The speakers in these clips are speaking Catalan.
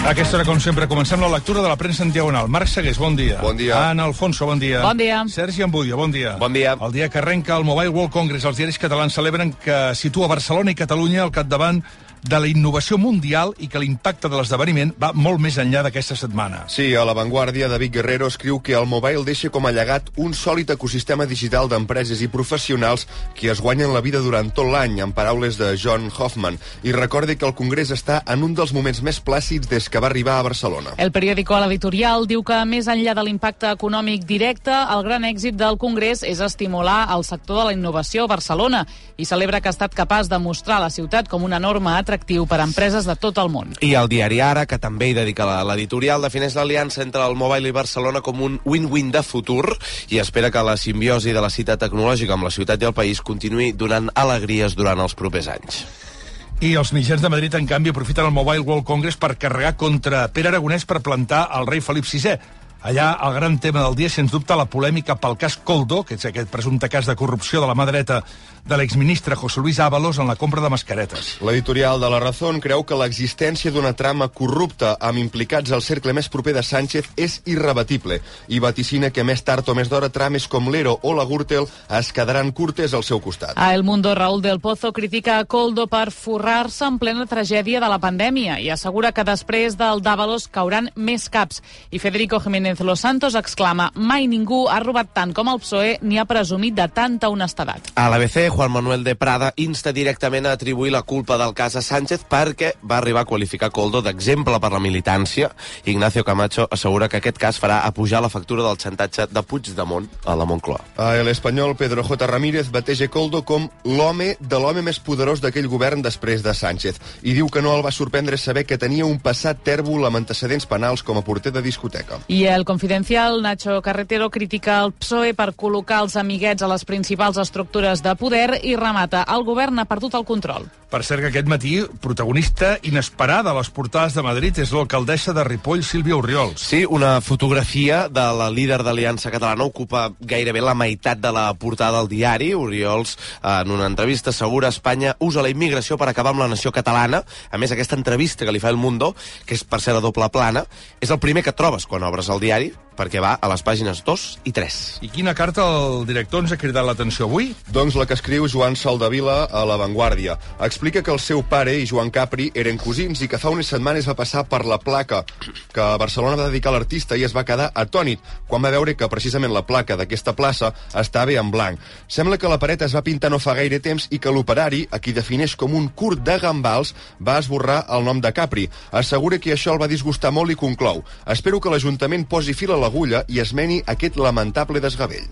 A aquesta hora, com sempre, comencem la lectura de la premsa en diagonal. Marc Segués, bon dia. Bon dia. Anna Alfonso, bon dia. Bon dia. Sergi Ambudio, bon dia. Bon dia. El dia que arrenca el Mobile World Congress, els diaris catalans celebren que situa Barcelona i Catalunya al capdavant de la innovació mundial i que l'impacte de l'esdeveniment va molt més enllà d'aquesta setmana. Sí, a La Vanguardia, David Guerrero escriu que el mobile deixa com a llegat un sòlid ecosistema digital d'empreses i professionals que es guanyen la vida durant tot l'any, en paraules de John Hoffman, i recorde que el Congrés està en un dels moments més plàcids des que va arribar a Barcelona. El periòdico a l'editorial diu que, més enllà de l'impacte econòmic directe, el gran èxit del Congrés és estimular el sector de la innovació a Barcelona i celebra que ha estat capaç de mostrar la ciutat com una norma atractiu per a empreses de tot el món. I el diari Ara, que també hi dedica la- l'editorial, defineix l'aliança entre el Mobile i Barcelona com un win-win de futur i espera que la simbiosi de la cita tecnològica amb la ciutat i el país continuï donant alegries durant els propers anys. I els mitjans de Madrid, en canvi, aprofiten el Mobile World Congress per carregar contra Pere Aragonès per plantar el rei Felip VI. Allà, el gran tema del dia, sens dubte, la polèmica pel cas Coldo, que és aquest presumpte cas de corrupció de la mà dreta de l'exministre José Luis Ábalos en la compra de mascaretes. L'editorial de La Razón creu que l'existència d'una trama corrupta amb implicats al cercle més proper de Sánchez és irrebatible i vaticina que més tard o més d'hora trames com l'Ero o la Gürtel es quedaran curtes al seu costat. A El Mundo, Raúl del Pozo critica a Coldo per forrar-se en plena tragèdia de la pandèmia i assegura que després del Dávalos cauran més caps. I Federico Jiménez Los Santos exclama mai ningú ha robat tant com el PSOE ni ha presumit de tanta honestedat. A l'ABC, Juan Manuel de Prada insta directament a atribuir la culpa del cas a Sánchez perquè va arribar a qualificar Coldo d'exemple per la militància. Ignacio Camacho assegura que aquest cas farà apujar la factura del xantatge de Puigdemont a la Moncloa. A l'espanyol Pedro J. Ramírez bateja Coldo com l'home de l'home més poderós d'aquell govern després de Sánchez i diu que no el va sorprendre saber que tenia un passat tèrbol amb antecedents penals com a porter de discoteca. I el Confidencial, Nacho Carretero, critica el PSOE per col·locar els amiguets a les principals estructures de poder i remata el govern ha perdut el control. Per cert, que aquest matí, protagonista inesperada a les portades de Madrid és l'alcaldessa de Ripoll, Sílvia Oriols. Sí, una fotografia de la líder d'Aliança Catalana ocupa gairebé la meitat de la portada del diari. Oriols, en una entrevista, assegura Espanya usa la immigració per acabar amb la nació catalana. A més, aquesta entrevista que li fa El Mundo, que és per ser a doble plana, és el primer que trobes quan obres el diari, perquè va a les pàgines 2 i 3. I quina carta el director ens ha cridat l'atenció avui? Doncs la que escriu Joan Saldavila a La Vanguardia. Explica que el seu pare i Joan Capri eren cosins i que fa unes setmanes va passar per la placa que a Barcelona va dedicar a l'artista i es va quedar atònit quan va veure que precisament la placa d'aquesta plaça estava en blanc. Sembla que la paret es va pintar no fa gaire temps i que l'operari, a qui defineix com un curt de gambals, va esborrar el nom de Capri. Assegura que això el va disgustar molt i conclou. Espero que l'Ajuntament posi fil a l'agulla i esmeni aquest lamentable desgavell.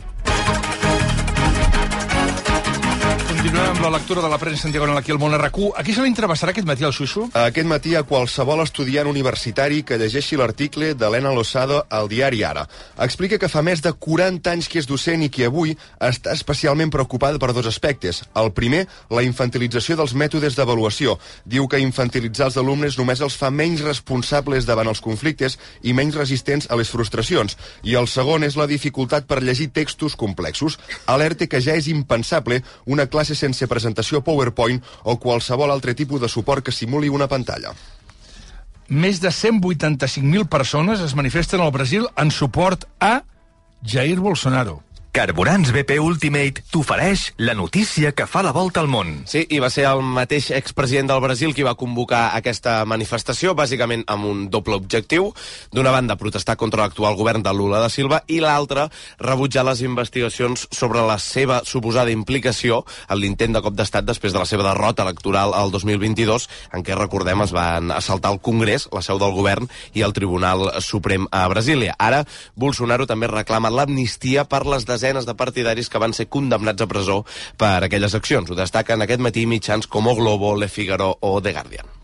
Continuem amb la lectura de la premsa en diagonal aquí al món RQ. A qui se l'entrevistarà aquest matí al Xuxo? Aquest matí a qualsevol estudiant universitari que llegeixi l'article d'Helena Lozado al diari Ara. Explica que fa més de 40 anys que és docent i que avui està especialment preocupada per dos aspectes. El primer, la infantilització dels mètodes d'avaluació. Diu que infantilitzar els alumnes només els fa menys responsables davant els conflictes i menys resistents a les frustracions. I el segon és la dificultat per llegir textos complexos. Alerta que ja és impensable una classe sense presentació PowerPoint o qualsevol altre tipus de suport que simuli una pantalla. Més de 185.000 persones es manifesten al Brasil en suport a Jair Bolsonaro. Carburants BP Ultimate t'ofereix la notícia que fa la volta al món. Sí, i va ser el mateix expresident del Brasil qui va convocar aquesta manifestació, bàsicament amb un doble objectiu. D'una banda, protestar contra l'actual govern de Lula da Silva i l'altra, rebutjar les investigacions sobre la seva suposada implicació en l'intent de cop d'estat després de la seva derrota electoral al 2022, en què, recordem, es van assaltar el Congrés, la seu del govern, i el Tribunal Suprem a Brasília. Ara, Bolsonaro també reclama l'amnistia per les desenes de partidaris que van ser condemnats a presó per aquelles accions. Ho destaquen aquest matí mitjans com O Globo, Le Figaro o The Guardian.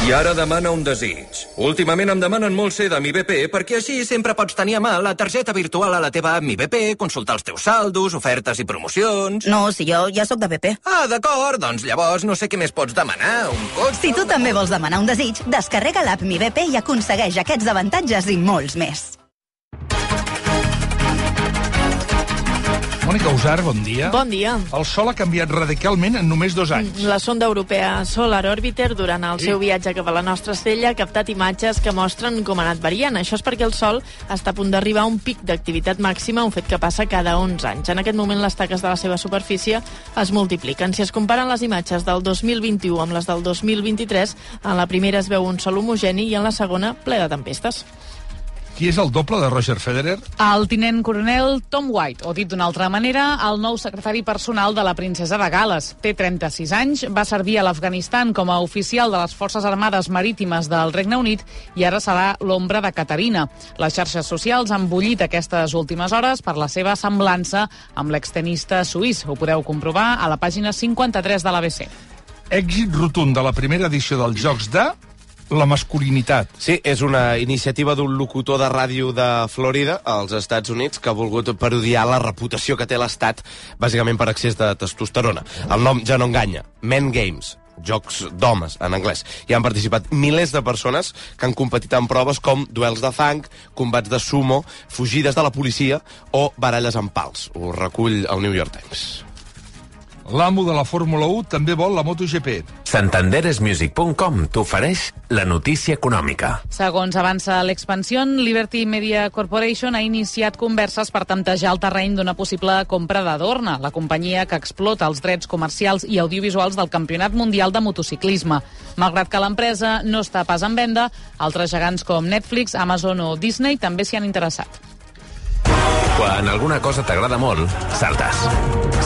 I ara demana un desig. Últimament em demanen molt ser de mi BP perquè així sempre pots tenir a mà la targeta virtual a la teva app Mi BP, consultar els teus saldos, ofertes i promocions... No, si jo ja sóc de BP. Ah, d'acord, doncs llavors no sé què més pots demanar. Un cotxe... Si tu també vols demanar un desig, descarrega l'app Mi BP i aconsegueix aquests avantatges i molts més. Mònica Usar, bon dia. Bon dia. El Sol ha canviat radicalment en només dos anys. La sonda europea Solar Orbiter, durant el Sí. seu viatge cap a la nostra estrella, ha captat imatges que mostren com ha anat variant. Això és perquè el Sol està a punt d'arribar a un pic d'activitat màxima, un fet que passa cada 11 anys. En aquest moment, les taques de la seva superfície es multipliquen. Si es comparen les imatges del 2021 amb les del 2023, en la primera es veu un sol homogeni i en la segona ple de tempestes. Qui és el doble de Roger Federer? El tinent coronel Tom White, o dit d'una altra manera, el nou secretari personal de la princesa de Gales. Té 36 anys, va servir a l'Afganistan com a oficial de les Forces Armades Marítimes del Regne Unit i ara serà l'ombra de Caterina. Les xarxes socials han bullit aquestes últimes hores per la seva semblança amb l'extenista suís. Ho podeu comprovar a la pàgina 53 de l'ABC. Èxit rotund de la primera edició dels Jocs de la masculinitat. Sí, és una iniciativa d'un locutor de ràdio de Florida, als Estats Units, que ha volgut parodiar la reputació que té l'Estat, bàsicament per excés de testosterona. El nom ja no enganya. Men Games, jocs d'homes, en anglès. Hi han participat milers de persones que han competit en proves com duels de fang, combats de sumo, fugides de la policia o baralles amb pals. Ho recull el New York Times. L'amo de la Fórmula 1 també vol la MotoGP. Santanderesmusic.com t'ofereix la notícia econòmica. Segons avança l'expansió, Liberty Media Corporation ha iniciat converses per tantejar el terreny d'una possible compra d'Adorna, la companyia que explota els drets comercials i audiovisuals del Campionat Mundial de Motociclisme. Malgrat que l'empresa no està pas en venda, altres gegants com Netflix, Amazon o Disney també s'hi han interessat. Quan alguna cosa t'agrada molt, saltes.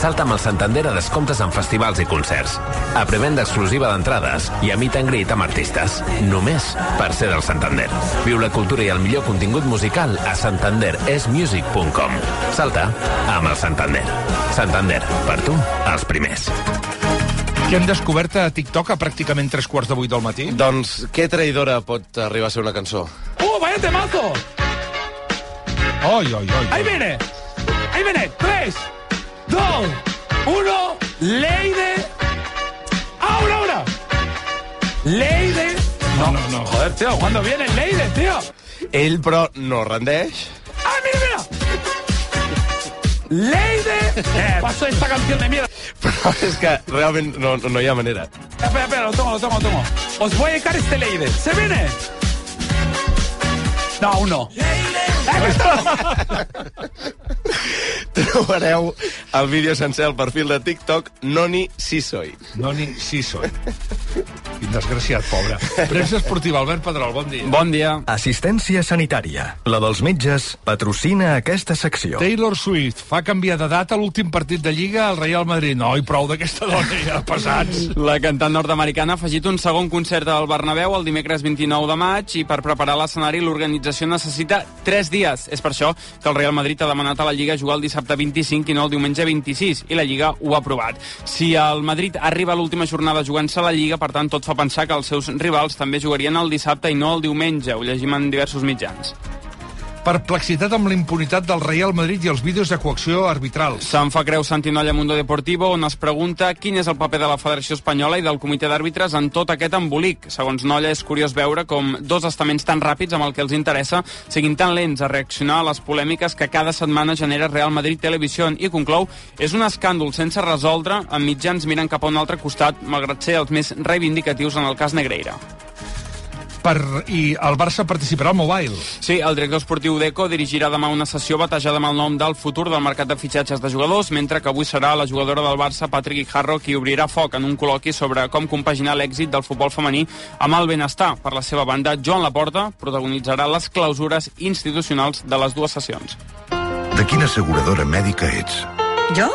Salta amb el Santander a descomptes en festivals i concerts. A prevenda exclusiva d'entrades i a meet and greet amb artistes. Només per ser del Santander. Viu la cultura i el millor contingut musical a santanderesmusic.com. Salta amb el Santander. Santander, per tu, els primers. Què hem descobert a TikTok a pràcticament tres quarts de vuit del matí? Doncs què traïdora pot arribar a ser una cançó? ¡Oh, vaya temazo! Oi, oi, oi. Ahí viene. Ahí viene. Tres, dos, uno. Leide. Ahora, ahora. Leide. No, no, no. Joder, tío, ¿cuándo viene Leide, tío? Ell, però, no rendeix. ¡Ah, mira, mira! ¡Leide! Eh, paso esta canción de mierda. Però és que realment no, no hi ha manera. Espera, espera, lo tomo, lo tomo, lo tomo. Os voy a dedicar este Leide. ¿Se viene? No, aún no. Trobareu el vídeo sencer al perfil de TikTok Noni Sisoy. Noni Sisoy. Quin desgraciat, pobre. Premsa esportiva, Albert Pedrol, bon dia. Bon dia. Assistència sanitària. La dels metges patrocina aquesta secció. Taylor Swift fa canviar de data l'últim partit de Lliga al Real Madrid. No, i prou d'aquesta dona, ja, pesats. La cantant nord-americana ha afegit un segon concert al Bernabéu el dimecres 29 de maig i per preparar l'escenari l'organització necessita 3 dies. És per això que el Real Madrid ha demanat a la Lliga jugar el dissabte 25 i no el diumenge 26 i la Lliga ho ha aprovat. Si el Madrid arriba a l'última jornada jugant-se a la Lliga, per tant, tot fa pensar que els seus rivals també jugarien el dissabte i no el diumenge. Ho llegim en diversos mitjans. Perplexitat amb la impunitat del Real Madrid i els vídeos de coacció arbitrals. Se'n fa creu Santinolla Mundo Deportivo, on es pregunta quin és el paper de la Federació Espanyola i del Comitè d'Àrbitres en tot aquest embolic. Segons Nolla, és curiós veure com dos estaments tan ràpids amb el que els interessa siguin tan lents a reaccionar a les polèmiques que cada setmana genera Real Madrid Televisió i conclou és un escàndol sense resoldre amb mitjans miren cap a un altre costat, malgrat ser els més reivindicatius en el cas Negreira. Per, I el Barça participarà al Mobile. Sí, el director esportiu d'ECO dirigirà demà una sessió batejada amb el nom del futur del mercat de fitxatges de jugadors, mentre que avui serà la jugadora del Barça, Patrick Guijarro, qui obrirà foc en un col·loqui sobre com compaginar l'èxit del futbol femení amb el benestar. Per la seva banda, Joan Laporta protagonitzarà les clausures institucionals de les dues sessions. De quina asseguradora mèdica ets? Jo?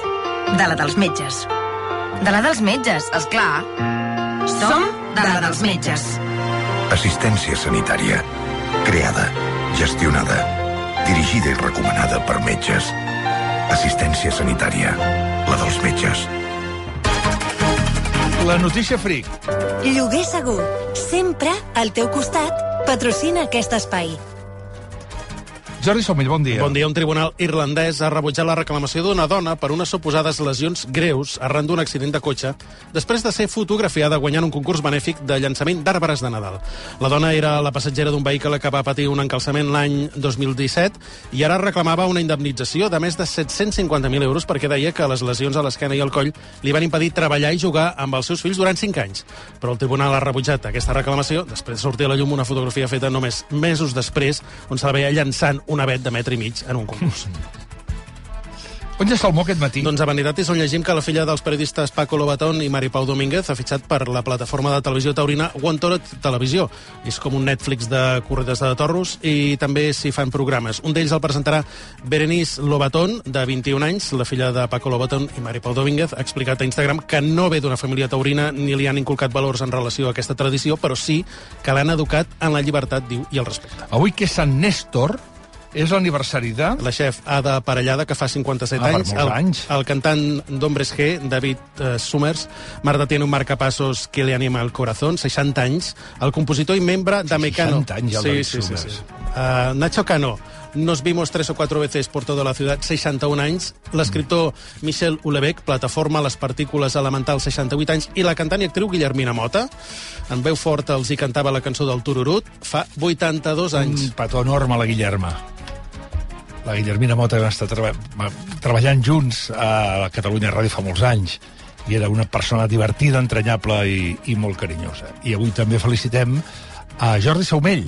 De la dels metges. De la dels metges, és clar. Som de la dels metges. Assistència sanitària. Creada, gestionada, dirigida i recomanada per metges. Assistència sanitària. La dels metges. La notícia fric. Lloguer segur. Sempre al teu costat. Patrocina aquest espai. Jordi Somell, bon dia. Bon dia. Un tribunal irlandès ha rebutjat la reclamació d'una dona per unes suposades lesions greus arran d'un accident de cotxe després de ser fotografiada guanyant un concurs benèfic de llançament d'arbres de Nadal. La dona era la passatgera d'un vehicle que va patir un encalçament l'any 2017 i ara reclamava una indemnització de més de 750.000 euros perquè deia que les lesions a l'esquena i al coll li van impedir treballar i jugar amb els seus fills durant 5 anys. Però el tribunal ha rebutjat aquesta reclamació després de sortir a la llum una fotografia feta només mesos després on se la veia llançant un avet de metre i mig en un concurs. On ja el aquest matí? Doncs a Vanitatis on llegim que la filla dels periodistes Paco Lobatón i Mari Pau Domínguez ha fitxat per la plataforma de televisió taurina One Toro Televisió. És com un Netflix de corredes de torros i també s'hi fan programes. Un d'ells el presentarà Berenice Lobatón, de 21 anys, la filla de Paco Lobatón i Mari Pau Domínguez, ha explicat a Instagram que no ve d'una família taurina ni li han inculcat valors en relació a aquesta tradició, però sí que l'han educat en la llibertat, diu, i el respecte. Avui que és Sant Néstor, és l'aniversari de... La xef Ada Parellada, que fa 57 Ah, anys. el, anys. El cantant d'Hombres G, David uh, Summers. Marta tiene un marcapasos que le anima el corazón, 60 anys. El compositor i membre de Mecano. 60 anys, el sí, David sí, sí, Summers. sí. Uh, Nacho Cano. Nos vimos tres o cuatro veces por toda la ciudad, 61 anys. L'escriptor Michel Houellebecq, Plataforma, les partícules elementals, 68 anys. I la cantant i actriu Guillermina Mota, en veu forta els hi cantava la cançó del Tururut, fa 82 anys. Un petó enorme la Guillerma. La Guillermina Mota va estar treba treballant junts a Catalunya Ràdio fa molts anys i era una persona divertida, entranyable i, i molt carinyosa. I avui també felicitem a Jordi Saumell,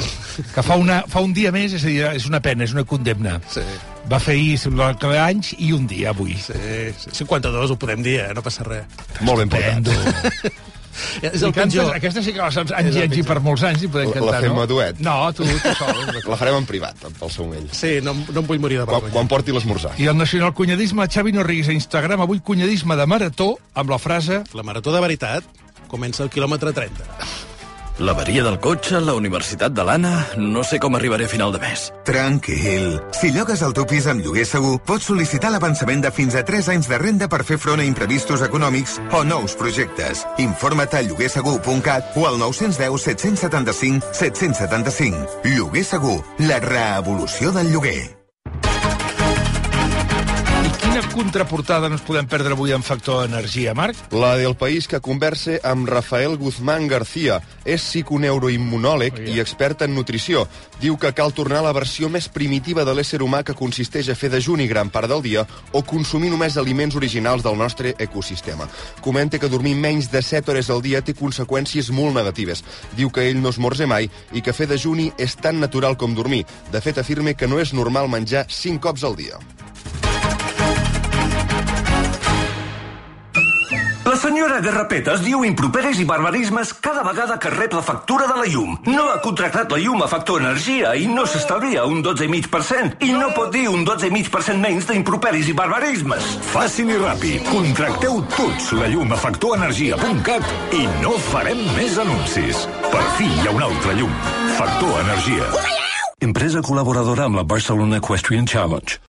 que fa, una, fa un dia més, és a dir, és una pena, és una condemna. Sí. Va fer ahir sembla que anys i un dia avui. Sí, sí, 52 ho podem dir, eh? no passa res. Molt ben portat. És I el cantes, pitjor. aquesta sí que la saps anys i el anys i per molts anys i podem La- cantar, la fem no? a duet. No, tu, tu sol. La farem en privat, pel Saumell. Sí, no, no em vull morir de Quan, vergonya. quan porti l'esmorzar. I el nacional cunyadisme, Xavi no riguis a Instagram, avui cunyadisme de marató, amb la frase... La marató de veritat comença al quilòmetre 30. L'averia del cotxe, la universitat de l'Anna... No sé com arribaré a final de mes. Tranquil. Si llogues el teu pis amb lloguer segur, pots sol·licitar l'avançament de fins a 3 anys de renda per fer front a imprevistos econòmics o nous projectes. Informa't a lloguersegur.cat o al 910 775 775. Lloguer segur, la revolució del lloguer. Contraportada no ens podem perdre avui en Factor Energia, Marc? La del País que converse amb Rafael Guzmán García. És psiconeuroimmunòleg i expert en nutrició. Diu que cal tornar a la versió més primitiva de l'ésser humà que consisteix a fer dejuni gran part del dia o consumir només aliments originals del nostre ecosistema. Comenta que dormir menys de 7 hores al dia té conseqüències molt negatives. Diu que ell no esmorza mai i que fer dejuni és tan natural com dormir. De fet, afirma que no és normal menjar 5 cops al dia. Senyora Garrapetes diu improperis i barbarismes cada vegada que rep la factura de la llum. No ha contractat la llum a Factor Energia i no s'estalvia un 12,5%. I no pot dir un 12,5% menys d'improperis i barbarismes. Fàcil i ràpid. Contracteu tots la llum a factorenergia.cat i no farem més anuncis. Per fi hi ha una altra llum. Factor Energia. Empresa col·laboradora amb la Barcelona Equestrian Challenge.